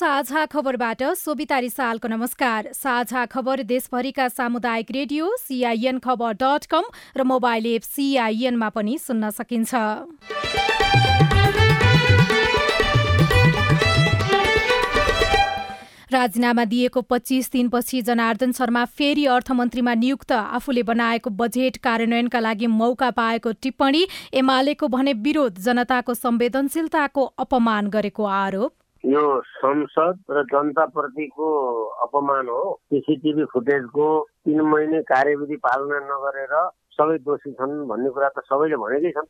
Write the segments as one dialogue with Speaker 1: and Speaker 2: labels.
Speaker 1: साझा खबरबाट सोभिता रिसालको नमस्कार। साझा खबर देशभरिका सामुदायिक radio CIN Khabar dot com र मोबाइल एप सिआइएनमा पनि सुन्न सकिन्छ। राजीनामा दिएको पच्चिस दिनपछि जनार्दन शर्मा फेरि अर्थमन्त्रीमा नियुक्त आफूले बनाएको बजेट कार्यान्वयनका लागि मौका पाएको टिप्पणी एमालेको भने विरोध जनताको संवेदनशीलताको अपमान गरेको आरोप।
Speaker 2: यो संसद र जनताप्रतिको अपमान हो। सिसिटिभी फुटेजको तिन महिने कार्यविधि पालना नगरेर सबै दोषी छन् भन्ने कुरा त सबैले भनेकै छन्।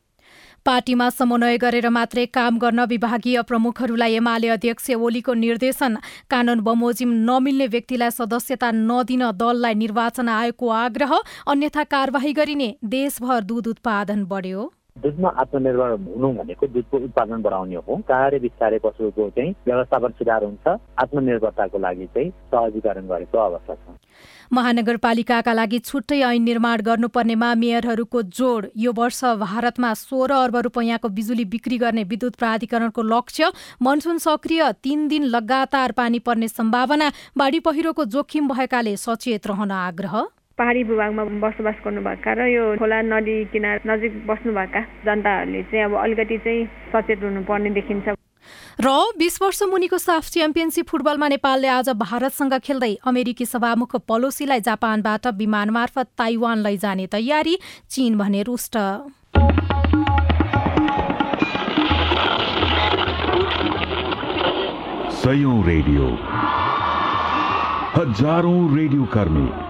Speaker 1: पार्टीमा समन्वय गरेर मात्रै काम गर्न विभागीय प्रमुखहरूलाई एमाले अध्यक्ष ओलीको निर्देशन कानून बमोजिम नमिल्ने व्यक्तिलाई सदस्यता नदिन दललाई निर्वाचन आयोगको आग्रह अन्यथा कारवाही गरिने देशभर दुध उत्पादन बढ्यो।
Speaker 3: दुधमा आत्मनिर्भर हुनु भनेको दुधको उत्पादन बढाउने हो। कार्य बिस्तारै पशुको चाहिँ व्यवस्थापन सुधार हुन्छ। आत्मनिर्भरताको लागि चाहिँ सहजीकरण गरेको अवस्था छ।
Speaker 1: महानगरपालिकाका लागि छुट्टै ऐन निर्माण गर्नुपर्नेमा मेयरहरूको जोड। यो वर्ष भारतमा सोह्र अर्ब रुपियाँको बिजुली बिक्री गर्ने विद्युत प्राधिकरणको लक्ष्य। मनसुन सक्रिय तीन दिन लगातार पानी पर्ने सम्भावना। बाढी पहिरोको जोखिम भएकाले सचेत रहन आग्रह।
Speaker 4: पहाडी भूभागमा बसोबास गर्नुभएका र यो खोला नदी किनार नजिक बस्नुभएका जनताहरूले चाहिँ अब अलिकति चाहिँ सचेत हुनुपर्ने देखिन्छ।
Speaker 1: र बिस वर्ष मुनिको साफ च्याम्पियनसिप फुटबलमा नेपालले आज भारतसँग खेल्दै अमेरिकी सभामुख पलोसीलाई जापानबाट विमान मार्फत ताइवान लैजाने तयारी चीन भने रुष्ट।
Speaker 5: रेडियो। हजारौं रेडियो कर्मी।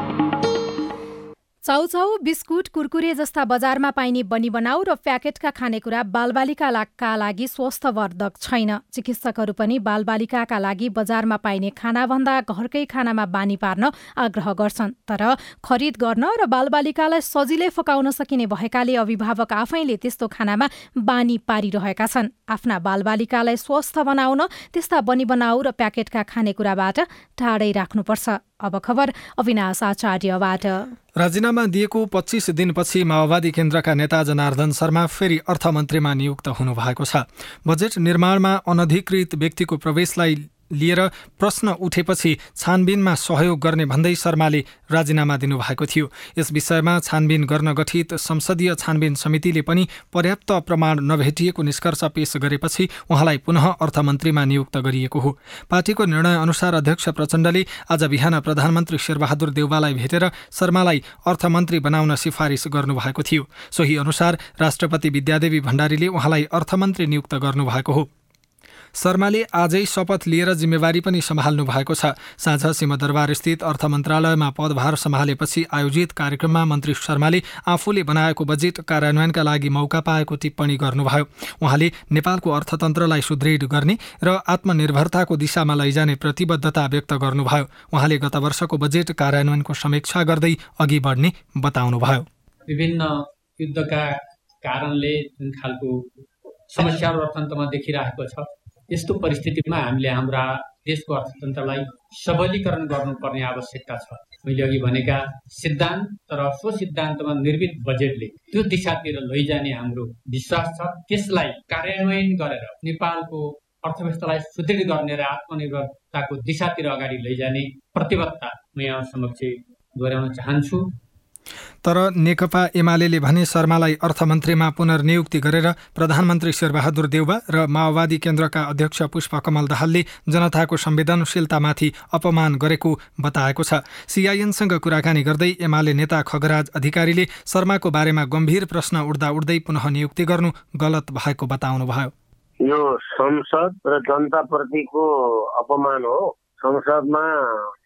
Speaker 1: चाउचाउ बिस्कुट कुरकुरे जस्ता बजारमा पाइने बनी बनाउ र प्याकेटका खानेकुरा बालबालिकाका लागि स्वस्थवर्धक छैन। चिकित्सकहरू पनि बालबालिकाका लागि बजारमा पाइने खानाभन्दा घरकै खानामा बानी पार्न आग्रह गर्छन्। तर खरिद गर्न र बालबालिकालाई सजिलै फकाउन सकिने भएकाले अभिभावक आफैले त्यस्तो खानामा बानी पारिरहेका छन्। आफ्ना बालबालिकालाई स्वस्थ बनाउन त्यस्ता बनी बनाउ र प्याकेटका खानेकुराबाट टाढै राख्नुपर्छ। अब खबर अविनाश आचार्यबाट।
Speaker 6: राजीनामा दिएको पच्चिस दिनपछि माओवादी केन्द्रका नेता जनार्दन शर्मा फेरि अर्थमन्त्रीमा नियुक्त हुनुभएको छ। बजेट निर्माणमा अनधिकृत व्यक्तिको प्रवेशलाई लिएर प्रश्न उठेपछि छानबिनमा सहयोग गर्ने भन्दै शर्माले राजीनामा दिनुभएको थियो। यस विषयमा छानबिन गर्न गठित संसदीय छानबिन समितिले पनि पर्याप्त प्रमाण नभेटिएको निष्कर्ष पेश गरेपछि उहाँलाई पुनः अर्थमन्त्रीमा नियुक्त गरिएको हो। पार्टीको निर्णय अनुसार अध्यक्ष प्रचण्डले आज बिहान प्रधानमन्त्री शेरबहादुर देउवालाई भेटेर शर्मालाई अर्थमन्त्री बनाउन सिफारिस गर्नुभएको थियो। सोही अनुसार राष्ट्रपति विद्यादेवी भण्डारीले उहाँलाई अर्थमन्त्री नियुक्त गर्नुभएको हो। शर्माले आजै शपथ लिएर जिम्मेवारी पनि सम्हाल्नु भएको छ। साँझ सिंहदरबार स्थित अर्थ मन्त्रालयमा पदभार सम्हालेपछि आयोजित कार्यक्रममा मन्त्री शर्माले आफूले बनाएको बजेट कार्यान्वयनका लागि मौका पाएको टिप्पणी गर्नुभयो। उहाँले नेपालको अर्थतन्त्रलाई सुदृढ गर्ने र आत्मनिर्भरताको दिशामा लैजाने प्रतिबद्धता व्यक्त गर्नुभयो। उहाँले गत वर्षको बजेट कार्यान्वयनको समीक्षा गर्दै अघि बढ्ने बताउनुभयो।
Speaker 7: विभिन्न युद्धका कारणले जुन खालको समस्याहरू अर्थतन्त्रमा देखिरहेको छ यस्तो परिस्थितिमा हामीले हाम्रा देशको अर्थतन्त्रलाई सबलीकरण गर्नुपर्ने आवश्यकता छ। मैले अघि भनेका सिद्धान्त र सो सिद्धान्तमा निर्मित बजेटले त्यो दिशातिर लैजाने हाम्रो विश्वास छ। त्यसलाई कार्यान्वयन गरेर नेपालको अर्थव्यवस्थालाई सुदृढ गर्ने र आत्मनिर्भरताको दिशातिर अगाडि लैजाने प्रतिबद्धता म यहाँ समक्ष दोहोऱ्याउन चाहन्छु।
Speaker 6: तर नेकपा एमाले भने शर्मालाई अर्थमन्त्रीमा पुनर्नियुक्ति गरेर प्रधानमन्त्री शेरबहादुर देउबा र माओवादी केन्द्रका अध्यक्ष पुष्पकमल दाहालले जनताको संवेदनशीलतामाथि अपमान गरेको बताएको छ। सिआइएनसँग कुराकानी गर्दै एमाले नेता खगराज अधिकारीले शर्माको बारेमा गम्भीर प्रश्न उठ्दा उठ्दै पुनः नियुक्ति गर्नु गलत भएको बताउनुभयो।
Speaker 2: यो संसद र जनताप्रतिको अपमान हो। संसदमा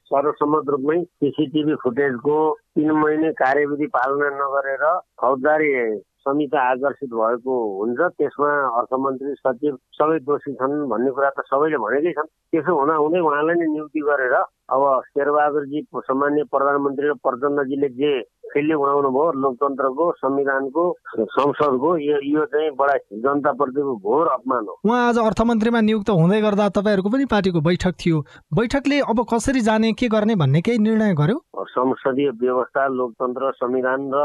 Speaker 2: सर्वसम्मत रूपमै सिसिटिभी फुटेजको तिन महिने कार्यविधि पालना नगरेर फौजदारी संहिता आकर्षित भएको हुन्छ। त्यसमा अर्थमन्त्री सचिव सबै दोषी छन् भन्ने कुरा त सबैले भनेकै छन्। त्यसो हुँदा हुँदै उहाँलाई नै नियुक्ति गरेर अब शेरबहादुरजी सामान्य प्रधानमन्त्री र प्रचण्डजीले जे खेल्ने उडाउनु भयो लोकतन्त्रको संविधानको संसदको यो यो चाहिँ बडा जनताप्रतिको घोर अपमान हो।
Speaker 6: उहाँ आज अर्थमन्त्रीमा नियुक्त हुँदै गर्दा तपाईँहरूको पनि पार्टीको बैठक थियो। बैठकले अब कसरी जाने के गर्ने भन्ने केही निर्णय गर्यो?
Speaker 2: संसदीय व्यवस्था लोकतन्त्र संविधान र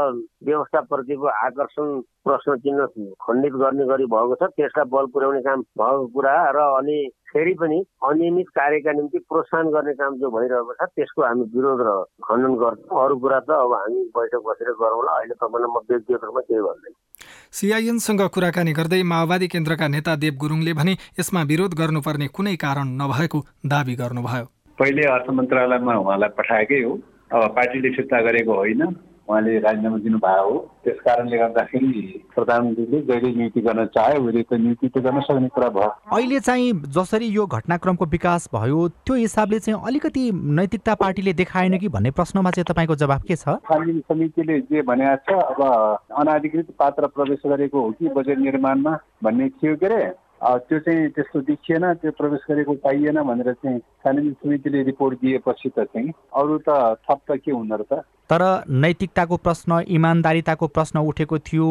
Speaker 2: व्यवस्थाप्रतिको आकर्षण प्रश्न चिन्ह खण्डित गर्ने गरी भएको छ। त्यसलाई बल पुर्याउने काम भएको कुरा र अनि फेरि पनि अनियमित कार्यका निम्ति प्रोत्साहन गर्ने काम जो भइरहेको छ त्यसको हामी विरोध र खण्डन गर्छौँ। अरू कुरा त अब हामी बैठक बसेर गरौँला अहिले तपाईँलाई म व्यक्तिगत रूपमा केही भन्दैन।
Speaker 6: सिआइएनसँग कुराकानी गर्दै माओवादी केन्द्रका नेता देव गुरुङले भने यसमा विरोध गर्नुपर्ने कुनै कारण नभएको दावी गर्नुभयो।
Speaker 8: पहिले अर्थ मन्त्रालयमा उहाँलाई पठाएकै हो। अब पार्टीले फिर्ता गरेको होइन। उहाँले राजीनामा दिनुभएको हो त्यस कारणले गर्दाखेरि प्रधानमन्त्रीले जहिले नियुक्ति गर्न चाहे उहिले त नियुक्ति त गर्न सक्ने कुरा भयो।
Speaker 9: अहिले चाहिँ जसरी यो घटनाक्रमको विकास भयो त्यो हिसाबले चाहिँ अलिकति नैतिकता पार्टीले देखाएन कि भन्ने प्रश्नमा चाहिँ तपाईँको जवाब के छ?
Speaker 8: छानबिन समितिले जे भनेको छ अब अनाधिकृत पात्र प्रवेश गरेको हो कि बजेट निर्माणमा भन्ने थियो के अरे? त्यो चाहिँ त्यस्तो देखिएन त्यो प्रवेश गरेको पाइएन भनेर चाहिँ छानबिन समितिले रिपोर्ट दिएपछि त चाहिँ अरू त थप त के हुन र त?
Speaker 9: तर नैतिकताको प्रश्न इमान्दारिताको प्रश्न उठेको थियो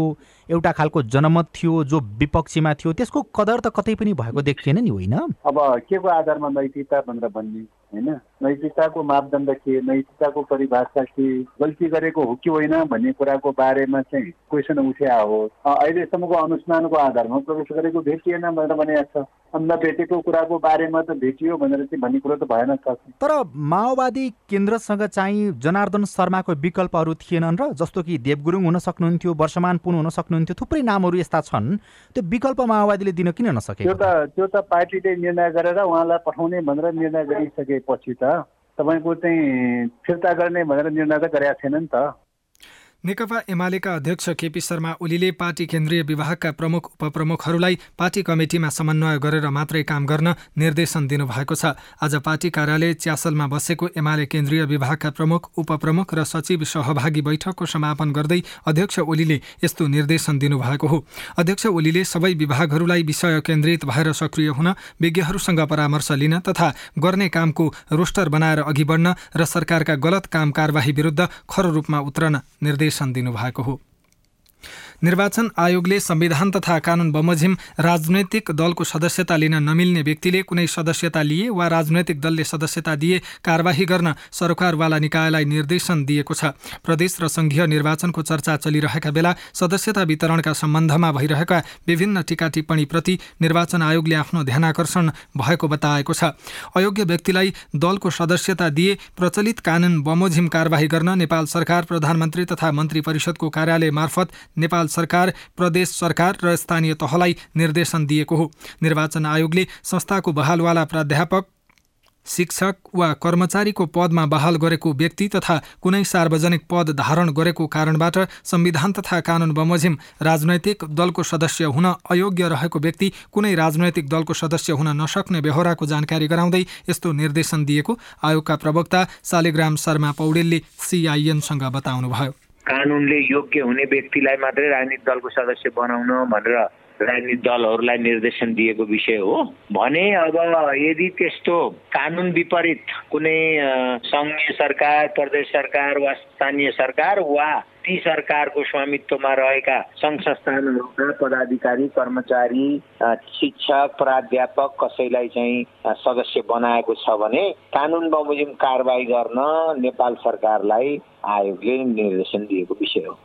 Speaker 9: एउटा खालको जनमत थियो जो विपक्षीमा थियो त्यसको कदर त कतै पनि भएको देखिएन नि होइन?
Speaker 8: अब के को आधारमा नैतिकता भनेर भन्ने होइन? नैतिकताको मापदण्ड के नैतिकताको परिभाषा के गल्ती गरेको हो कि होइन भन्ने कुराको बारेमा चाहिँ क्वेसन उठ्या हो। अहिलेसम्मको अनुष्ठानको आधारमा प्रवेश गरेको भेटिएन भनेर भनेको छ। नभेटेको कुराको बारेमा त भेटियो भनेर चाहिँ भन्ने कुरो त भएन
Speaker 9: तर माओवादी केन्द्रसँग चाहिँ जनार्दन शर्माको विकल्पहरू थिएनन् र जस्तो कि देव गुरुङ हुन सक्नुहुन्थ्यो वर्षमान पुन हुन सक्नुहुन्थ्यो थुप्रै नामहरू यस्ता छन्। त्यो विकल्प माओवादीले दिन किन नसके
Speaker 8: त्यो त त्यो त पार्टीले निर्णय गरेर उहाँलाई पठाउने भनेर निर्णय गरिसकेपछि त तपाईँको चाहिँ फिर्ता गर्ने भनेर निर्णय त गरेका थिएन नि त।
Speaker 6: नेकपा एमालेका अध्यक्ष केपी शर्मा ओलीले पार्टी केन्द्रीय विभागका प्रमुख उपप्रमुखहरूलाई पार्टी कमिटीमा समन्वय गरेर मात्रै काम गर्न निर्देशन दिनुभएको छ। आज पार्टी कार्यालय च्यासलमा बसेको एमाले केन्द्रीय विभागका प्रमुख उपप्रमुख र सचिव सहभागी बैठकको समापन गर्दै अध्यक्ष ओलीले यस्तो निर्देशन दिनुभएको हो। अध्यक्ष ओलीले सबै विभागहरूलाई विषय केन्द्रित भएर सक्रिय हुन विज्ञहरूसँग परामर्श लिन तथा गर्ने कामको रोस्टर बनाएर अघि बढ्न र सरकारका गलत काम कारवाही विरुद्ध खरो रूपमा उत्रन निर्देश निर्देशन दिनुभएको हो। निर्वाचन आयोगले संविधान तथा कानून बमोजिम राजनैतिक दलको सदस्यता लिन नमिल्ने व्यक्तिले कुनै सदस्यता लिए वा राजनैतिक दलले सदस्यता दिए कारवाही गर्न सरकारवाला निकायलाई निर्देशन दिएको छ। प्रदेश र संघीय निर्वाचनको चर्चा चलिरहेका बेला सदस्यता वितरणका सम्बन्धमा भइरहेका विभिन्न टिका टिप्पणीप्रति निर्वाचन आयोगले आफ्नो ध्यानकर्षण भएको बताएको छ। अयोग्य व्यक्तिलाई दलको सदस्यता दिए प्रचलित कानून बमोजिम कारवाही गर्न नेपाल सरकार प्रधानमन्त्री तथा मन्त्री परिषदको कार्यालय मार्फत नेपाल सरकार प्रदेश सरकार र स्थानीय तहलाई निर्देशन दिएको हो। निर्वाचन आयोगले संस्थाको बहालवाला प्राध्यापक शिक्षक वा कर्मचारीको पदमा बहाल गरेको व्यक्ति तथा कुनै सार्वजनिक पद धारण गरेको कारणबाट संविधान तथा कानून बमोजिम राजनैतिक दलको सदस्य हुन अयोग्य रहेको व्यक्ति कुनै राजनैतिक दलको सदस्य हुन नसक्ने बेहोराको जानकारी गराउँदै यस्तो निर्देशन दिएको आयोगका प्रवक्ता शालिग्राम शर्मा पौडेलले सिआइएनसँग बताउनुभयो।
Speaker 10: कानुनले योग्य हुने व्यक्तिलाई मात्रै राजनीतिक दलको सदस्य बनाउन भनेर राजनीतिक दलहरूलाई निर्देशन दिएको विषय हो। भने अब यदि त्यस्तो कानुन विपरीत कुनै सङ्घीय सरकार प्रदेश सरकार वा स्थानीय सरकार वा ती सरकारको स्वामित्वमा रहेका सङ्घ संस्थानहरूका पदाधिकारी कर्मचारी शिक्षक प्राध्यापक कसैलाई चाहिँ सदस्य बनाएको छ भने कानुन बमोजिम कारवाही गर्न नेपाल सरकारलाई आयोगले निर्देशन दिएको विषय हो।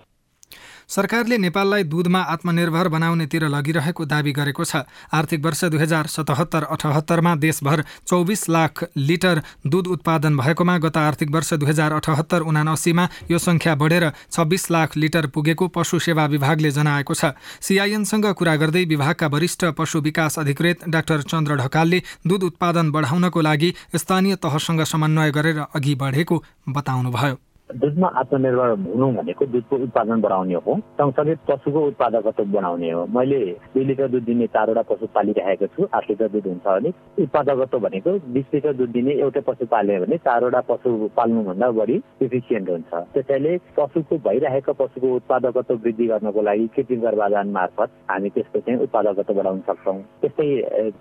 Speaker 6: सरकारले नेपाललाई दूधमा आत्मनिर्भर बनाउनेतिर लगिरहेको दावी गरेको छ। आर्थिक वर्ष दुई हजार सतहत्तर अठहत्तरमा देशभर चौबिस लाख लिटर दूध उत्पादन भएकोमा गत आर्थिक वर्ष दुई हजार अठहत्तर उनासीमा यो सङ्ख्या बढेर छब्बिस लाख लिटर पुगेको पशु सेवा विभागले जनाएको छ। सिआइएनसँग कुरा गर्दै विभागका वरिष्ठ पशु विकास अधिकृत डाक्टर चन्द्र ढकालले दूध उत्पादन बढाउनको लागि स्थानीय तहसँग समन्वय गरेर अघि बढेको बताउनुभयो।
Speaker 3: दुधमा आत्मनिर्भर हुनु भनेको दुधको उत्पादन बढाउने हो सँगसँगै पशुको उत्पादकत्व बढाउने हो मैले दुई लिटर दुध दिने चारवटा पशु पालिरहेको छु आठ लिटर दुध हुन्छ भने उत्पादकत्व भनेको बिस लिटर दुध दिने एउटै पशु पाल्यो भने चारवटा पशु पाल्नुभन्दा बढी इफिसियन्ट हुन्छ त्यसैले पशुको भइरहेको पशुको उत्पादकत्व वृद्धि गर्नको लागि कृत्रिम गर्भाधान मार्फत हामी त्यसको चाहिँ उत्पादकत्व बढाउन सक्छौँ त्यस्तै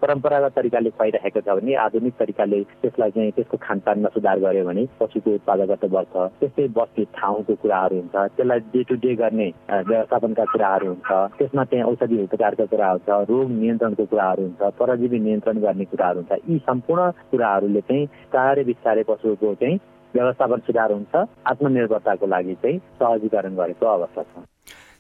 Speaker 3: परम्परागत तरिकाले खुवाइरहेको छ भने आधुनिक तरिकाले त्यसलाई चाहिँ त्यसको खानपानमा सुधार गर्यो भने पशुको उत्पादकत्व बढ्छ त्यस्तै बस्ने ठाउँको कुराहरू हुन्छ त्यसलाई डे टु डे गर्ने व्यवस्थापनका कुराहरू हुन्छ त्यसमा चाहिँ औषधि उपचारका कुरा हुन्छ रोग नियन्त्रणको कुराहरू हुन्छ परजीवी नियन्त्रण गर्ने कुराहरू हुन्छ यी सम्पूर्ण कुराहरूले चाहिँ बिस्तारै बिस्तारै पशुको चाहिँ व्यवस्थापन सुधार हुन्छ आत्मनिर्भरताको लागि चाहिँ सहजीकरण गरेको अवस्था छ।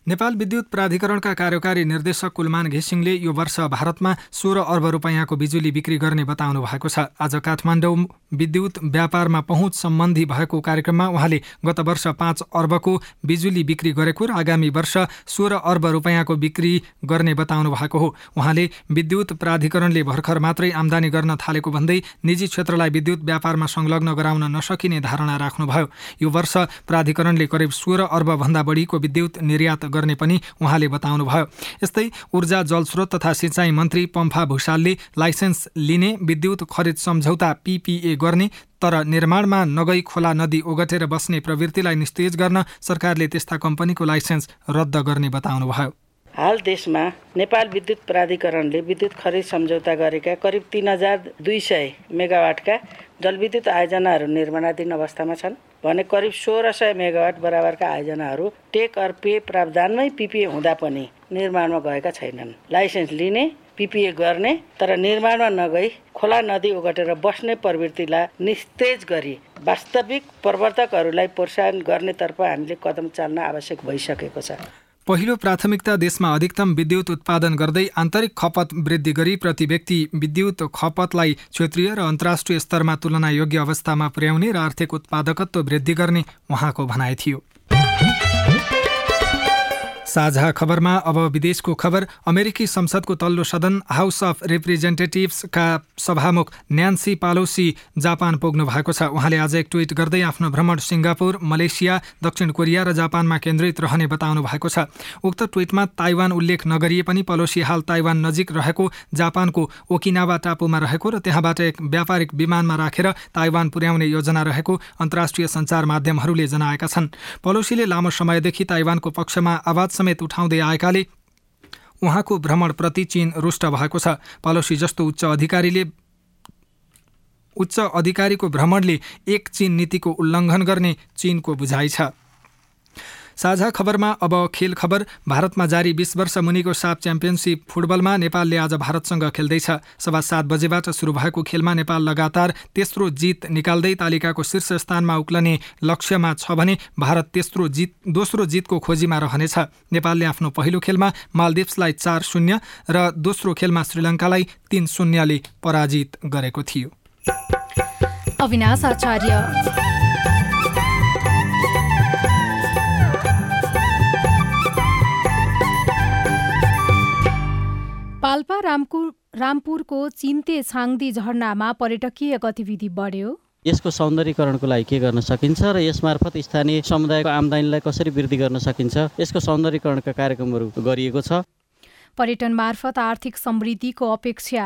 Speaker 6: नेपाल विद्युत प्राधिकरणका कार्यकारी निर्देशक कुलमान घिसिङले यो वर्ष भारतमा सोह्र अर्ब रुपियाँको बिजुली बिक्री गर्ने बताउनु भएको छ। आज काठमाडौँ विद्युत व्यापारमा पहुँच सम्बन्धी भएको कार्यक्रममा उहाँले गत वर्ष पाँच अर्बको बिजुली बिक्री गरेको र आगामी वर्ष सोह्र अर्ब रुपियाँको बिक्री गर्ने बताउनु भएको हो। उहाँले विद्युत प्राधिकरणले भर्खर मात्रै आमदानी गर्न थालेको भन्दै निजी क्षेत्रलाई विद्युत व्यापारमा संलग्न गराउन नसकिने धारणा राख्नुभयो। यो वर्ष प्राधिकरणले करिब सोह्र अर्बभन्दा बढीको विद्युत निर्यात गर्ने पनि उहाँले बताउनुभयो। यस्तै ऊर्जा जलस्रोत तथा सिँचाइ मन्त्री पम्फा भूषालले लाइसेन्स लिने विद्युत खरिद सम्झौता पिपिए गर्ने तर निर्माणमा नगई खोला नदी ओगटेर बस्ने प्रवृत्तिलाई निस्तेज गर्न सरकारले त्यस्ता कम्पनीको लाइसेन्स रद्द गर्ने बताउनुभयो।
Speaker 11: हाल देशमा नेपाल विद्युत प्राधिकरणले विद्युत खरिद सम्झौता गरेका करिब तिन हजार दुई सय मेगावाटका जलविद्युत आयोजनाहरू निर्माणाधीन अवस्थामा छन्। भने करिब सोह्र सय मेगावाट बराबरका आयोजनाहरू टेक अर पे प्रावधानमै पिपिए हुँदा पनि निर्माणमा गएका छैनन्। लाइसेन्स लिने पिपिए गर्ने तर निर्माणमा नगई खोला नदी ओगटेर बस्ने प्रवृत्तिलाई निस्तेज गरी वास्तविक प्रवर्तकहरूलाई प्रोत्साहन गर्नेतर्फ हामीले कदम चाल्न आवश्यक भइसकेको छ।
Speaker 6: पहिलो प्राथमिकता देशमा अधिकतम विद्युत उत्पादन गर्दै आन्तरिक खपत वृद्धि गरी प्रति व्यक्ति विद्युत खपतलाई क्षेत्रीय र अन्तर्राष्ट्रिय स्तरमा तुलना योग्य अवस्थामा पुर्याउने र आर्थिक उत्पादकत्व वृद्धि गर्ने उहाँको भनाइ थियो। साझा खबरमा अब विदेशको खबर। अमेरिकी संसदको तल्लो सदन हाउस अफ रिप्रेजेन्टेटिभ्सका सभामुख न्यान्सी पालोसी जापान पुग्नु भएको छ। उहाँले आज एक ट्विट गर्दै आफ्नो भ्रमण सिङ्गापुर मलेसिया दक्षिण कोरिया र जापानमा केन्द्रित रहने बताउनु भएको छ। उक्त ट्विटमा ताइवान उल्लेख नगरिए पनि पलोसी हाल ताइवान नजिक रहेको जापानको ओकिनावा टापुमा रहेको र त्यहाँबाट एक व्यापारिक विमानमा राखेर ताइवान पुर्याउने योजना रहेको अन्तर्राष्ट्रिय सञ्चार माध्यमहरूले जनाएका छन्। पलोसीले लामो समयदेखि ताइवानको पक्षमा आवाज समेत उठाउँदै आएकाले उहाँको भ्रमणप्रति चीन रुष्ट भएको छ। पालोसी जस्तो उच्च अधिकारीले उच्च अधिकारीको भ्रमणले एक चीन नीतिको उल्लङ्घन गर्ने चीनको बुझाइ छ। साझा खबरमा अब खेल खबर। भारतमा जारी बिस वर्ष मुनिको साप च्याम्पियनसिप फुटबलमा नेपालले आज भारतसँग खेल्दैछ। सभा सात बजेबाट सुरु भएको खेलमा नेपाल लगातार तेस्रो जित निकाल्दै तालिकाको शीर्ष स्थानमा उक्लने लक्ष्यमा छ भने भारत तेस्रो जित दोस्रो जितको खोजीमा रहनेछ। नेपालले आफ्नो पहिलो खेलमा मालदिप्सलाई चार शून्य र दोस्रो खेलमा श्रीलङ्कालाई तीन शून्यले पराजित गरेको थियो।
Speaker 1: अविनाश आचार्य। पाल्पा रामपुर रामपुरको चिन्ते छाङदी झरनामा पर्यटकीय गतिविधि बढ्यो।
Speaker 12: यसको सौन्दर्यकरणको लागि के गर्न सकिन्छ र यसमार्फत स्थानीय समुदायको आमदानीलाई कसरी वृद्धि गर्न सकिन्छ यसको सौन्दर्यकरणका कार्यक्रमहरू गरिएको छ।
Speaker 1: पर्यटन मार्फत आर्थिक समृद्धिको अपेक्षा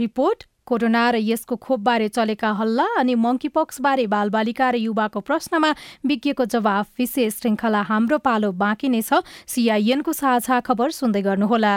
Speaker 1: रिपोर्ट कोरोना र यसको खोपबारे चलेका हल्ला अनि मङ्कीपक्सबारे बालबालिका र युवाको प्रश्नमा विज्ञको जवाफ विशेष श्रृङ्खला हाम्रो पालो बाँकी नै छ। सिआइएनको साझा खबर सुन्दै गर्नुहोला।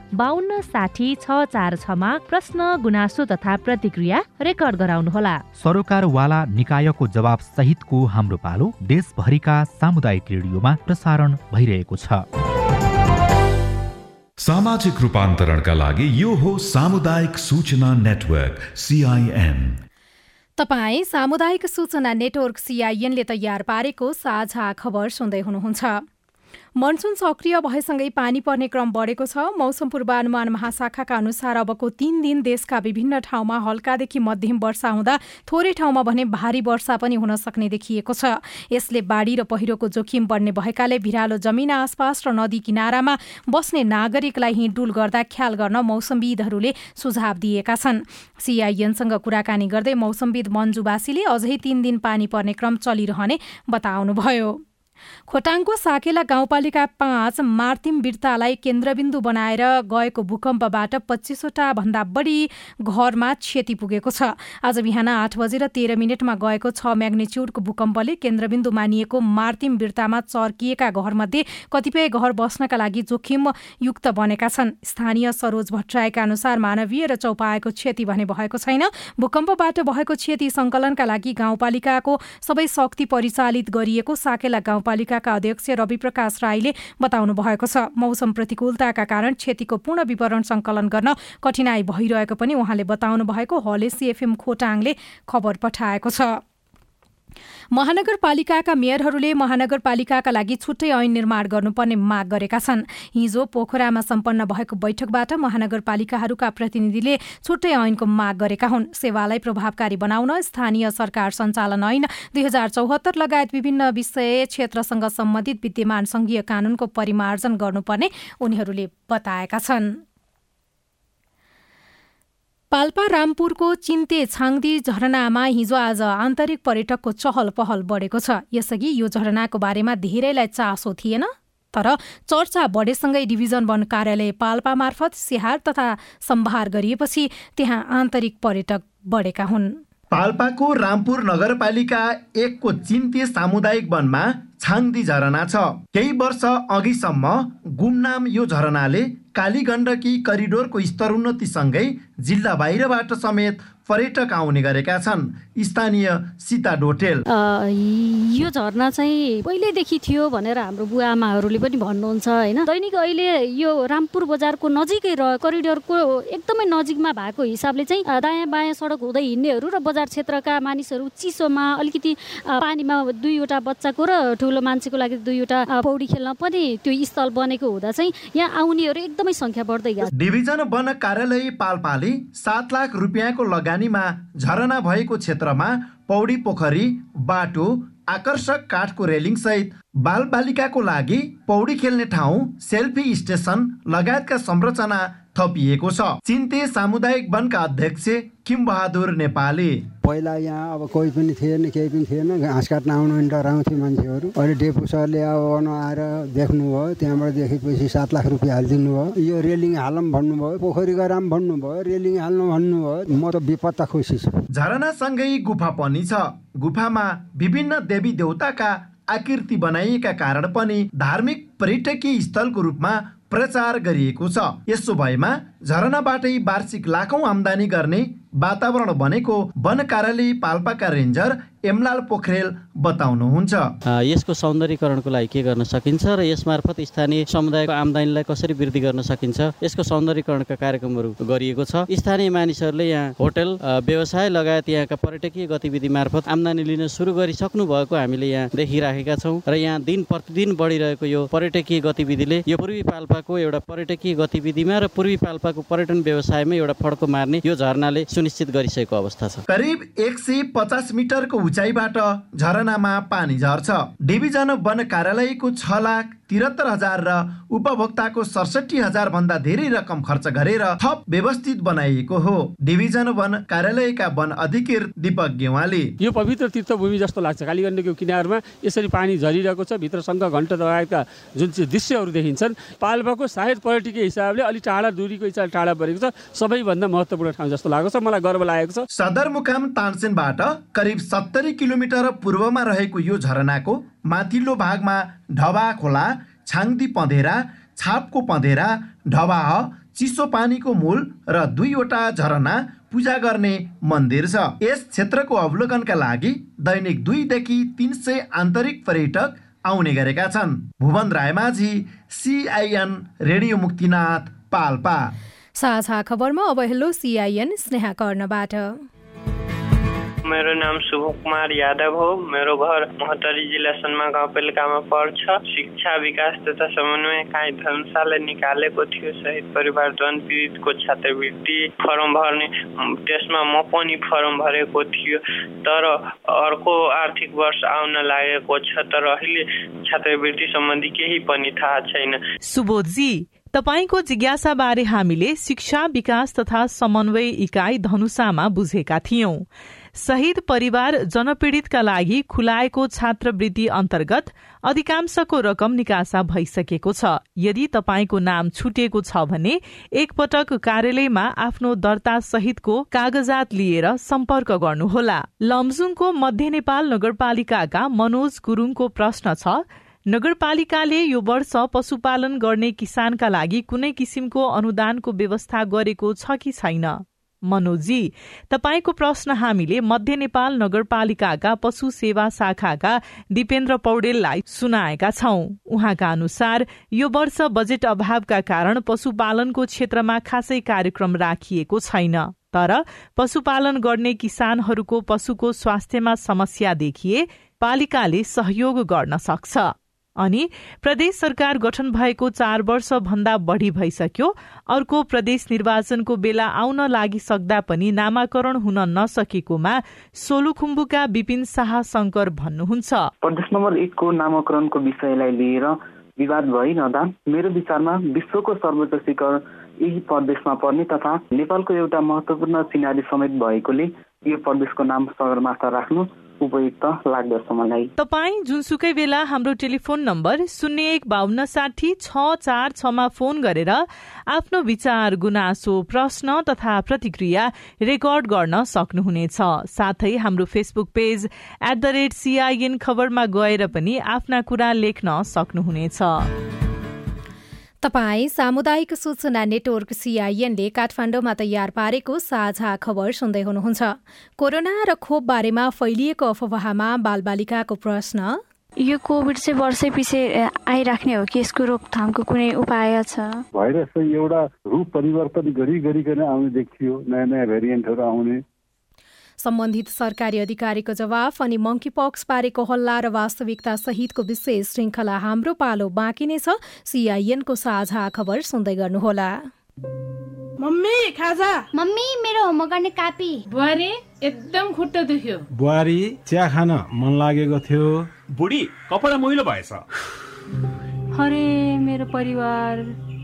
Speaker 13: बाहन्न साठी छ चार छमा प्रश्न गुनासो तथा प्रतिक्रिया रेकर्ड गराउनुहोला।
Speaker 9: सरोकारवाला निकायको जवाब सहितको हाम्रो पालो देशभरिका सामुदायिक रेडियोमा प्रसारण भइरहेको छ।
Speaker 5: सामाजिक रूपान्तरणका लागि यो हो सामुदायिक सूचना नेटवर्क सिआइएन
Speaker 1: तपाईँ सामुदायिक सूचना नेटवर्क सिआइएनले तयार पारेको साझा खबर सुन्दै हुनुहुन्छ। मनसुन सक्रिय भएसँगै पानी पर्ने क्रम बढेको छ। मौसम पूर्वानुमान महाशाखाका अनुसार अबको तीन दिन देशका विभिन्न ठाउँमा हल्कादेखि मध्यम वर्षा हुँदा थोरै ठाउँमा भने भारी वर्षा पनि हुन सक्ने देखिएको छ। यसले बाढी र पहिरोको जोखिम बढ्ने भएकाले भिरालो जमिन आसपास र नदी किनारामा बस्ने नागरिकलाई हिँडुल गर्दा ख्याल गर्न मौसमविदहरूले सुझाव दिएका छन्। सिआइएनसँग कुराकानी गर्दै मौसमविद मन्जुवासीले अझै तीन दिन पानी पर्ने क्रम चलिरहने बताउनुभयो। खोटाङको साकेला गाउँपालिका पाँच मार्तिम बिर्तालाई केन्द्रबिन्दु बनाएर गएको भूकम्पबाट पच्चिसवटा भन्दा बढी घरमा क्षति पुगेको छ। आज बिहान आठ बजेर तेह्र मिनटमा गएको छ म्याग्निच्युडको भूकम्पले केन्द्रबिन्दु मानिएको मार्तिम बिर्तामा चर्किएका घरमध्ये कतिपय घर बस्नका लागि जोखिमयुक्त बनेका छन्। स्थानीय सरोज भट्टराईका अनुसार मानवीय र चौपाएको क्षति भने भएको छैन। भूकम्पबाट भएको क्षति सङ्कलनका लागि गाउँपालिकाको सबै शक्ति परिचालित गरिएको साकेला गाउँपालिका नगरपालिकाका अध्यक्ष रवि प्रकाश राईले बताउनु भएको छ। मौसम प्रतिकूलताका कारण क्षतिको पूर्ण विवरण सङ्कलन गर्न कठिनाई भइरहेको पनि उहाँले बताउनु भएको हलेसी एफएम खोटाङले खबर पठाएको छ। महानगरपालिकाका मेयरहरूले महानगरपालिकाका लागि छुट्टै ऐन निर्माण गर्नुपर्ने माग गरेका छन्। हिजो पोखरामा सम्पन्न भएको बैठकबाट महानगरपालिकाहरूका प्रतिनिधिले छुट्टै ऐनको माग गरेका हुन्। सेवालाई प्रभावकारी बनाउन स्थानीय सरकार सञ्चालन ऐन दुई हजार चौहत्तर लगायत विभिन्न विषय क्षेत्रसँग सम्बन्धित विद्यमान संघीय कानूनको परिमार्जन गर्नुपर्ने उनीहरूले बताएका छन्। पाल्पा रामपुरको चिन्ते छाङदी झरनामा हिजो आज आन्तरिक पर्यटकको चहल पहल बढेको छ। यसअघि यो झरनाको बारेमा धेरैलाई चासो थिएन तर चर्चा बढेसँगै डिभिजन वन कार्यालय पाल्पा मार्फत स्याहार तथा सम्भार गरिएपछि त्यहाँ आन्तरिक पर्यटक बढेका हुन्।
Speaker 14: पाल्पाको रामपुर नगरपालिका एकको चिन्ते सामुदायिक वनमा छाङदी झरना छ। केही वर्ष अघिसम्म गुमनाम यो झरनाले कालीगण्डकी करिडोरको स्तरोन्नतिसँगै जिल्ला बाहिरबाट समेत पर्यटक आउने गरेका छन्। स्थानीय सीता डोटेल।
Speaker 15: यो झरना चाहिँ पहिल्यैदेखि थियो भनेर हाम्रो बुवा आमाहरूले पनि भन्नुहुन्छ होइन? दैनिक अहिले यो रामपुर बजारको नजिकै र करिडोरको एकदमै नजिकमा भएको हिसाबले चाहिँ दायाँ बायाँ सडक हुँदै हिँड्नेहरू र बजार क्षेत्रका मानिसहरू चिसोमा अलिकति पानीमा दुईवटा बच्चाको र ठुलो मान्छेको लागि दुईवटा पौडी खेल्न पनि त्यो स्थल बनेको हुँदा चाहिँ यहाँ आउनेहरू एकदमै सङ्ख्या बढ्दै गएको
Speaker 14: डिभिजन वन कार्यालय पाल्पाले सात लाख रुपियाँको लगानीमा झरना भएको क्षेत्रमा पौडी पोखरी बाटो आकर्षक काठको रेलिङ सहित बालबालिकाको लागि पौडी खेल्ने ठाउँ सेल्फी स्टेसन लगायतका संरचना थपिएको छ। चिन्ते सामुदायिक वनका अध्यक्ष किम बहादुर नेपाली।
Speaker 16: पहिला यहाँ अब कोही पनि थिएन केही पनि थिएन घाँस काट्न आउनु पनि डराउँथे मान्छेहरू। अहिले डेपु सरले अब आएर देख्नुभयो त्यहाँबाट देखेपछि सात लाख रुपियाँ हालिदिनु भयो यो रेलिङ हालौँ भन्नुभयो पोखरी गराम भन्नुभयो रेलिङ हाल्नु भन्नुभयो। म त विपत्ता खुसी छु।
Speaker 14: झरनासँगै गुफा पनि छ। गुफामा विभिन्न देवी देवताका आकृति बनाइएका कारण पनि धार्मिक पर्यटकीय स्थलको रूपमा प्रचार गरिएको छ। यसो भएमा झरनाबाटै वार्षिक लाखौँ आमदानी गर्ने वातावरण बनेको वन कार्यालय पाल्पाका रेन्जर एमलाल पोखरेल बताउनुहुन्छ।
Speaker 12: यसको सौन्दर्यकरणको लागि के गर्न सकिन्छ र यसमार्फत स्थानीय समुदायको आमदानीलाई कसरी वृद्धि गर्न सकिन्छ यसको सौन्दर्यकरणका कार्यक्रमहरू गरिएको छ। स्थानीय मानिसहरूले यहाँ होटल व्यवसाय लगायत यहाँका पर्यटकीय गतिविधि मार्फत आमदानी लिन सुरु गरिसक्नु भएको हामीले यहाँ देखिराखेका छौँ र यहाँ दिन प्रतिदिन बढिरहेको यो पर्यटकीय गतिविधिले यो पूर्वी पाल्पाको एउटा पर्यटकीय गतिविधिमा र पूर्वी पाल्पाको पर्यटन व्यवसायमा एउटा फड्को मार्ने यो झरनाले सुनिश्चित गरिसकेको अवस्था छ।
Speaker 14: करिब एक सय पचास मिटरको उचाइबाट झरनामा पानी झर्छ। डिभिजन वन कार्यालयको छ लाख तिहत्तर हजार र उपभोक्ताको सडसठी हजार भन्दा धेरै रकम खर्च गरेर थप व्यवस्थित बनाइएको हो। डिभिजन वन कार्यालयका वन अधिकृत दीपक गेवाली।
Speaker 17: यो पवित्र तीर्थभूमि जस्तो लाग्छ। कालीगण्डको किनारमा यसरी पानी झरिरहेको छ। भित्र शङ्ख घन्ट लगायतका जुन चाहिँ दृश्यहरू देखिन्छन् पाल्पाको सायद पर्यटकीय हिसाबले अलिक टाढा दूरीको हिसाबले टाढा परेको छ। सबैभन्दा महत्त्वपूर्ण ठाउँ जस्तो लागेको छ। मलाई गर्व लागेको छ।
Speaker 14: सदरमुकाम तानसेनबाट करिब सत्तरी किलोमिटर पूर्वमा रहेको यो झरनाको माथिल्लो भागमा ढबा खोला छाङदी पँधेरा छापको पँधेरा ढबाह चिसो पानीको मूल र दुईवटा झरना पूजा गर्ने मन्दिर छ। यस क्षेत्रको अवलोकनका लागि दैनिक दुईदेखि तिन सय आन्तरिक पर्यटक आउने गरेका छन्। Bhuwan Raimajhi CIN radio Muktinath Palpa.
Speaker 1: साझा खबरमा अब हेलो सिआइएन स्नेहा कर्णबाट।
Speaker 18: मेरो नाम शुभ कुमार यादव हो। मेरो घर महोत्तरी जिल्ला सन्मा गाउँपालिकामा पर्छ। शिक्षा विकास तथा समन्वय काहीँ धर्मशाला निकालेको थियो। शहीद परिवार जन पीडितको छात्रवृत्ति फर्म भर्ने त्यसमा म पनि फर्म भरेको थियो। तर अर्को आर्थिक वर्ष आउन लागेको छ तर अहिले छात्रवृत्ति सम्बन्धी केही पनि थाहा छैन।
Speaker 13: सुबोधजी तपाईँको जिज्ञासाबारे हामीले शिक्षा विकास तथा समन्वय इकाइ धनुषामा बुझेका थियौं। शहीद परिवार जनपीड़ितका लागि खुलाएको छात्रवृत्ति अन्तर्गत अधिकांशको रकम निकासा भइसकेको छ। यदि तपाईँको नाम छुटेको छ भने एकपटक कार्यालयमा आफ्नो दर्ता सहितको कागजात लिएर सम्पर्क गर्नुहोला। लमजुङको मध्य नेपाल नगरपालिकाका मनोज गुरूङको प्रश्न छ नगरपालिकाले यो वर्ष पशुपालन गर्ने किसानका लागि कुनै किसिमको अनुदानको व्यवस्था गरेको छ कि छैन? मनोजी तपाईँको प्रश्न हामीले मध्य नेपाल नगरपालिकाका पशु सेवा शाखाका दिपेन्द्र पौडेललाई सुनाएका छौं। उहाँका अनुसार यो वर्ष बजेट अभावका कारण पशुपालनको क्षेत्रमा खासै कार्यक्रम राखिएको छैन। तर पशुपालन गर्ने किसानहरूको पशुको स्वास्थ्यमा समस्या देखिए पालिकाले सहयोग गर्न सक्छ। अनि प्रदेश सरकार गठन भएको चार वर्ष भन्दा बढ़ी भइसक्यो। अर्को प्रदेश निर्वाचनको बेला आउन लागिसक्दा पनि नामाकरण हुन नसकेकोमा सोलुखुम्बुका विपिन शाह शंकर भन्नुहुन्छ।
Speaker 19: प्रदेश नम्बर एकको नामाकरणको विषयलाई लिएर विवाद भइरहँदा मेरो विचारमा विश्वको सर्वोच्च शिखर यही प्रदेशमा पर्ने तथा नेपालको एउटा महत्वपूर्ण सिनारी समेत भएकोले यो प्रदेशको नाम सगरमाथा राख्नु उपयुक्त लाग्दछ मलाई।
Speaker 13: तपाईँ जुनसुकै बेला हाम्रो टेलिफोन नम्बर शून्य एक बाहन्न साठी छ चार छमा फोन गरेर आफ्नो विचार गुनासो प्रश्न तथा प्रतिक्रिया रेकर्ड गर्न सक्नुहुनेछ। साथै हाम्रो Facebook page at the rate CIN खबरमा गएर पनि आफ्ना कुरा लेख्न सक्नुहुनेछ।
Speaker 1: तपाई सामुदायिक सूचना नेटवर्क सिआइएनले काठमाडौँमा तयार पारेको साझा खबर सुन्दै हुनुहुन्छ। कोरोना र खोप बारेमा फैलिएको अफवाहमा बालबालिकाको प्रश्न।
Speaker 20: यो कोभिड चाहिँ वर्षै पछि आइराख्ने हो कि यसको रोकथामको कुनै उपाय छ?
Speaker 21: भाइरस एउटा रूप परिवर्तन गरी गरिकन आउने देखियो नयाँ नयाँ भेरिएन्टहरू आउने।
Speaker 1: सम्बन्धित सरकारी अधिकारीको जवाफ अनि मङ्की पक्स पारेको हल्ला र वास्तविकता सहितको विशेष श्रृङ्खला हाम्रो पालो बाँकी नै छ। सिआइएनको साझा खबर सुन्दै गर्नुहोला।
Speaker 22: मम्मी खाजा।
Speaker 23: मम्मी मेरो होमवर्क गर्ने कापी।
Speaker 22: बुहारी एकदम खुट्टा दुख्यो।
Speaker 24: बुहारी चिया खान मन लागेको थियो।
Speaker 25: बुढी कपडा मैलो भएछ।
Speaker 23: अरे मेरो परिवार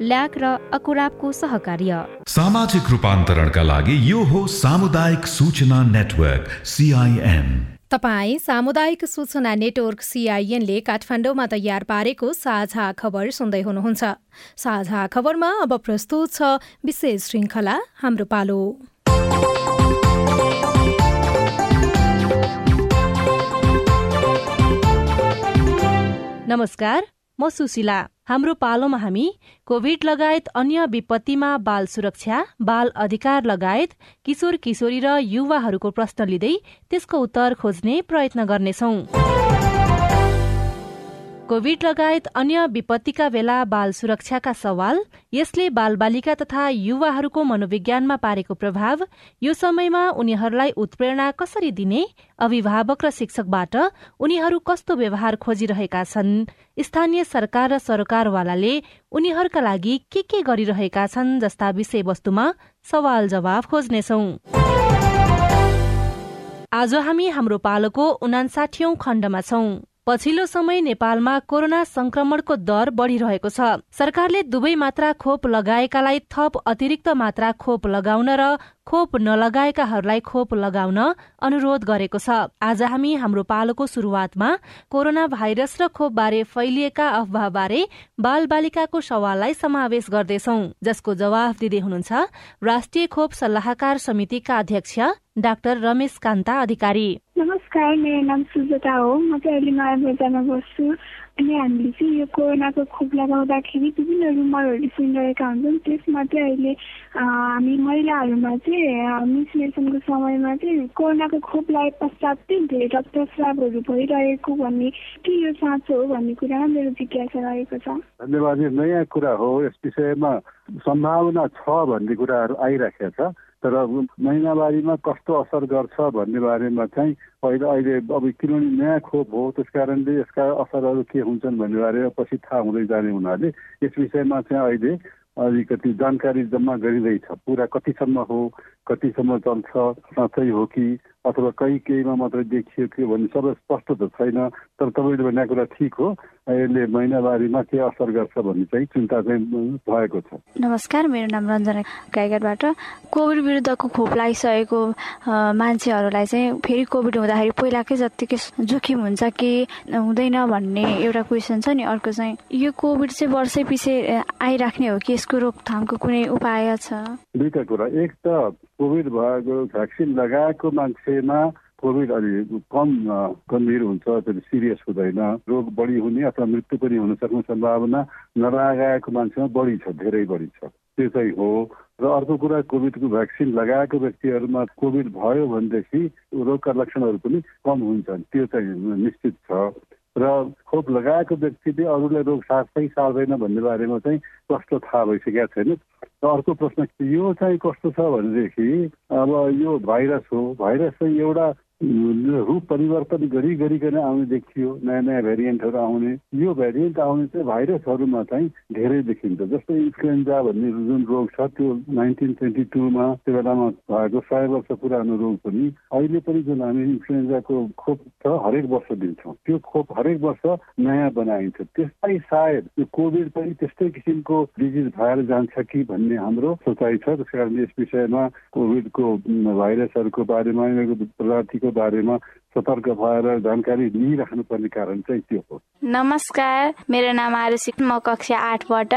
Speaker 26: ल्याक र अकुराबको सहकार्य।
Speaker 5: सामाजिक रूपान्तरणका लागि यो हो सामुदायिक सूचना नेटवर्क सिआइएन
Speaker 1: तपाई सामुदायिक सूचना नेटवर्क सिआइएनले काठमाडौँमा तयार पारेको साझा खबर सुन्दै हुनुहुन्छ। साझा खबरमा अब प्रस्तुत छ विशेष श्रृङ्खला हाम्रो पालो।
Speaker 13: नमस्कार म सुशीला हाम्रो पालोमा हामी कोभिड लगायत अन्य विपत्तिमा बाल सुरक्षा बाल अधिकार लगायत किशोर किशोरी र युवाहरूको प्रश्न लिँदै त्यसको उत्तर खोज्ने प्रयत्न गर्नेछौ।
Speaker 27: कोविड लगायत अन्य विपत्तिका बेला बाल सुरक्षाका सवाल यसले बालबालिका तथा युवाहरूको मनोविज्ञानमा पारेको प्रभाव यो समयमा उनीहरूलाई उत्प्रेरणा कसरी दिने अभिभावक र शिक्षकबाट उनीहरू कस्तो व्यवहार खोजिरहेका छन् स्थानीय सरकार र सरकारवालाले उनीहरूका लागि के के गरिरहेका छन् जस्ता विषयवस्तुमा सवाल जवाफ खोज्नेछौ। आज हामी हाम्रो पालोको उनासाठीौं खण्डमा छौं। पछिल्लो समय नेपालमा कोरोना संक्रमणको दर बढ़िरहेको छ। सरकारले दुवै मात्रा खोप लगाएकालाई थप अतिरिक्त मात्रा खोप लगाउन र खोप नलगाएकाहरूलाई खोप लगाउन अनुरोध गरेको छ। आज हामी हाम्रो पालोको शुरूआतमा कोरोना भाइरस र खोप बारे फैलिएका अफवाहबारे बाल बालिकाको सवाललाई समावेश गर्दैछौ जसको जवाफ दिँदै हुनुहुन्छ राष्ट्रिय खोप सल्लाहकार समितिका अध्यक्ष डाक्टर रमेश कान्ता अधिकारी।
Speaker 28: नमस्कार मेरो नाम सुजता हो। म चाहिँ अहिले नयाँ बजारमा बस्छु अनि हामीले चाहिँ यो कोरोनाको खोप लगाउँदाखेरि विभिन्न रुमरहरू सुनिरहेका हुन्छौँ त्यसमा चाहिँ अहिले हामी महिलाहरूमा चाहिँ मिसनेसनको समयमा चाहिँ कोरोनाको खोप लगाए पश्चात चाहिँ धेरै रक्तस्रावहरू भइरहेको भन्ने के यो साँचो हो भन्ने कुरामा मेरो जिज्ञासा रहेको छ
Speaker 21: धन्यवाद नयाँ कुरा हो। यस विषयमा सम्भावना छ भन्ने कुराहरू आइराखेको छ। तर महिनावारीमा कस्तो असर गर्छ भन्ने बारेमा चाहिँ पहिला अहिले अब किनभने नयाँ खोप हो त्यस कारणले यसका असरहरू के हुन्छन् भन्ने बारेमा पछि थाहा हुँदै जाने हुनाले यस विषयमा चाहिँ अहिले अलिकति जानकारी जम्मा गरिँदैछ। पुरा कतिसम्म हो कतिसम्म चल्छ साँच्चै हो कि? अथवा कहीँ केहीमा मात्रै देखियो कि भन्ने सबै स्पष्ट त छैन तर तपाईँले भनेको कुरा ठिक हो। यसले महिनावारीमा के असर गर्छ भन्ने चाहिँ चिन्ता चाहिँ भएको छ।
Speaker 20: नमस्कार मेरो नाम रञ्जना गाइघाटबाट कोभिड विरुद्धको खोप लगाइसकेको मान्छेहरूलाई चाहिँ फेरि कोभिड हुँदाखेरि पहिलाकै जत्तिकै जोखिम हुन्छ कि हुँदैन भन्ने एउटा क्वेसन छ नि अर्को चाहिँ यो कोभिड चाहिँ वर्षै पछि आइराख्ने हो कि यसको रोकथामको कुनै उपाय छ?
Speaker 21: दुईटा कुरा। एक त कोभिड भएको भ्याक्सिन लगाएको मान्छेमा कोभिड अलि कम गम्भीर हुन्छ त्यो सिरियस हुँदैन। रोग बढी हुने अथवा मृत्यु पनि हुन सक्ने सम्भावना नलगाएको मान्छेमा बढी छ धेरै बढी छ। त्यो चाहिँ हो। र अर्को कुरा कोभिडको भ्याक्सिन लगाएको व्यक्तिहरूमा कोभिड भयो भनेदेखि रोगका लक्षणहरू पनि कम हुन्छन्। त्यो चाहिँ निश्चित छ। र खोप लगाएको व्यक्तिले अरूलाई रोग सार्छै सार्दैन भन्ने बारेमा चाहिँ कस्तो थाहा भइसकेको छैन। र अर्को प्रश्न यो चाहिँ कस्तो छ भनेदेखि अब यो भाइरस हो। भाइरस चाहिँ एउटा रूप परिवर्तन गरी गरिकन आउने देखियो नयाँ नयाँ भेरिएन्टहरू आउने। यो भेरिएन्ट आउने चाहिँ भाइरसहरूमा चाहिँ धेरै देखिन्छ। जस्तै इन्फ्लुएन्जा भन्ने जुन रोग छ त्यो नाइन्टिन ट्वेन्टी टूमा त्यो बेलामा भएको सय वर्ष पुरानो रोग पनि अहिले पनि जुन हामी इन्फ्लुएन्जाको खोप छ हरेक वर्ष दिन्छौँ। त्यो खोप हरेक वर्ष नयाँ बनाइन्छ। त्यसलाई सायद यो कोभिड पनि त्यस्तै किसिमको डिजिज भएर जान्छ कि भन्ने हाम्रो सोचाइ छ। त्यस कारण यस विषयमा कोभिडको भाइरसहरूको बारेमा प्रजातिको बारेमा सतर्क भएर जानकारी लिइराख्नुपर्ने कारण चाहिँ त्यो हो।
Speaker 20: नमस्कार मेरो नाम आरुषि म कक्षा आठबाट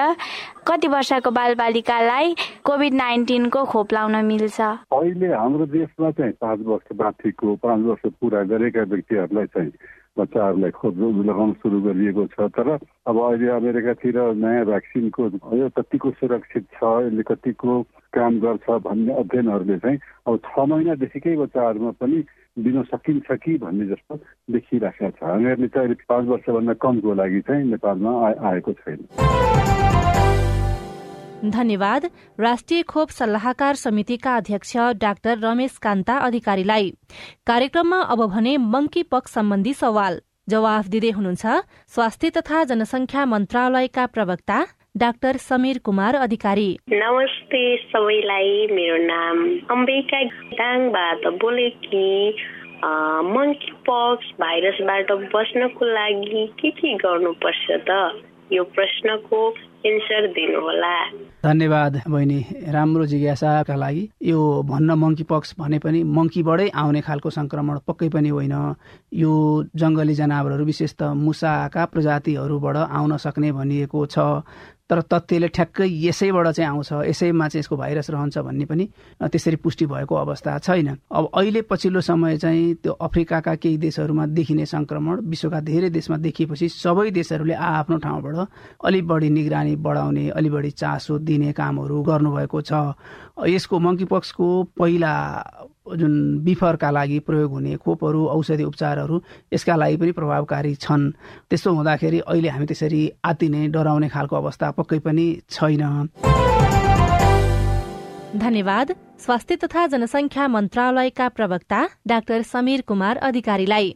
Speaker 20: कति वर्षको बालबालिकालाई कोभिड नाइन्टिनको खोप लाउन मिल्छ?
Speaker 21: अहिले हाम्रो देशमा चाहिँ पाँच वर्ष माथिको पाँच वर्ष पुरा गरेका व्यक्तिहरूलाई चाहिँ बच्चाहरूलाई खोप लगाउन सुरु गरिएको छ। तर अब अहिले अमेरिकातिर नयाँ भ्याक्सिनको यो कतिको सुरक्षित छ यसले कतिको काम गर्छ भन्ने अध्ययनहरूले चाहिँ अब छ महिनादेखिकै बच्चाहरूमा पनि दिन सकिन्छ कि भन्ने जस्तो देखिराखेको छ। हामीहरूले चाहिँ अहिले पाँच वर्षभन्दा कमको लागि चाहिँ नेपालमा आएको छैन।
Speaker 27: धन्यवाद। राष्ट्रिय खोप सल्लाहकार समितिका अध्यक्ष डाक्टर रमेश कान्ता अधिकारीलाई। कार्यक्रममा अब भने मंकी पक्ष सम्बन्धी सवाल। जवाफ दिँदै हुनुहुन्छ स्वास्थ्य तथा जनसंख्या मन्त्रालयका प्रवक्ता डाक्टर समीर कुमार अधिकारी।
Speaker 29: नमस्ते सबैलाई मेरो नाम अम्बिका दाङबाट बोलेकी मङ्की पक्स भाइरसबाट बस्नको लागि के के गर्नुपर्छ त? यो प्रश्नको एन्सर दिनुहोला।
Speaker 30: धन्यवाद बहिनी। राम्रो जिज्ञासाका लागि यो भन्न मङ्की पक्स भने पनि मङ्कीबाटै आउने खालको संक्रमण पक्कै पनि होइन। यो जङ्गली जनावरहरू विशेष त मुसाका प्रजातिहरूबाट आउन सक्ने भनिएको छ। तर तथ्यले ठ्याक्कै यसैबाट चाहिँ आउँछ यसैमा चाहिँ यसको भाइरस रहन्छ भन्ने पनि त्यसरी पुष्टि भएको अवस्था छैन। अब अहिले पछिल्लो समय चाहिँ त्यो अफ्रिकाका केही देशहरूमा देखिने संक्रमण विश्वका धेरै देशमा देखिएपछि सबै देशहरूले आआफ्नो ठाउँबाट अलिक बढी निगरानी बढाउने अलि बढी चासो दिने कामहरू गर्नुभएको छ। यसको मङ्की पक्सको पहिला जुन बिफरका लागि प्रयोग हुने खोपहरू औषधि उपचारहरू यसका लागि पनि प्रभावकारी छन्। त्यस्तो हुँदाखेरि अहिले हामी त्यसरी आतिने डराउने खालको अवस्था पक्कै पनि छैन।
Speaker 27: धन्यवाद। स्वास्थ्य तथा जनसंख्या मन्त्रालयका प्रवक्ता डाक्टर समीर कुमार अधिकारीलाई।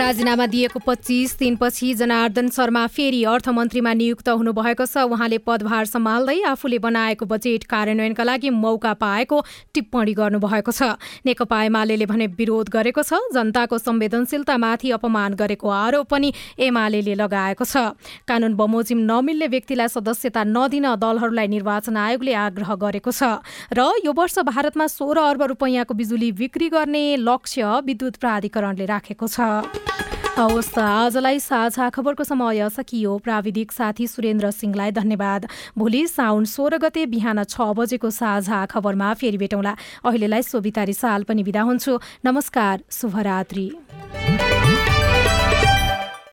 Speaker 1: राजीनामा दिएको पच्चिस दिनपछि जनार्दन शर्मा फेरि अर्थमन्त्रीमा नियुक्त हुनुभएको छ। उहाँले पदभार सम्हाल्दै आफूले बनाएको बजेट कार्यान्वयनका लागि मौका पाएको टिप्पणी गर्नुभएको छ। नेकपा एमाले भने विरोध गरेको छ। जनताको संवेदनशीलतामाथि अपमान गरेको आरोप पनि एमाले लगाएको छ। कानून बमोजिम नमिल्ने व्यक्तिलाई सदस्यता नदिन दलहरूलाई निर्वाचन आयोगले आग्रह गरेको छ। र यो वर्ष भारतमा सोह्र अर्ब रुपैयाँको बिजुली बिक्री गर्ने लक्ष्य विद्युत प्राधिकरणले राखेको छ। हवस् आजलाई साझा खबरको समय सकियो। प्राविधिक साथी सुरेन्द्र सिंहलाई धन्यवाद। भोलि साउन सोह्र गते बिहान छ बजेको साझा खबरमा फेरि भेटौँला। अहिलेलाई सोभितारी साल पनि विदा हुन्छु। नमस्कार शुभरात्री।